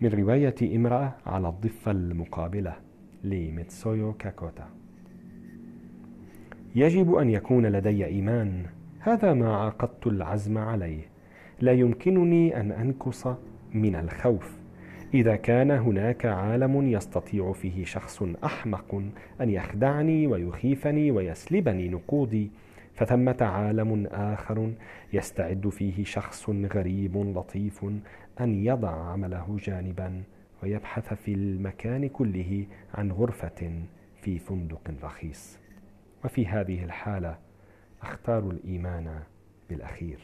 من رواية امرأة على الضفة المقابلة لميتسويو كاكوتا. يجب أن يكون لدي إيمان. هذا ما عقدت العزم عليه. لا يمكنني أن أنكص من الخوف. إذا كان هناك عالم يستطيع فيه شخص أحمق أن يخدعني ويخيفني ويسلبني نقودي فثمة عالم آخر يستعد فيه شخص غريب لطيف أن يضع عمله جانبا ويبحث في المكان كله عن غرفة في فندق رخيص. وفي هذه الحالة أختار الإيمان بالأخير.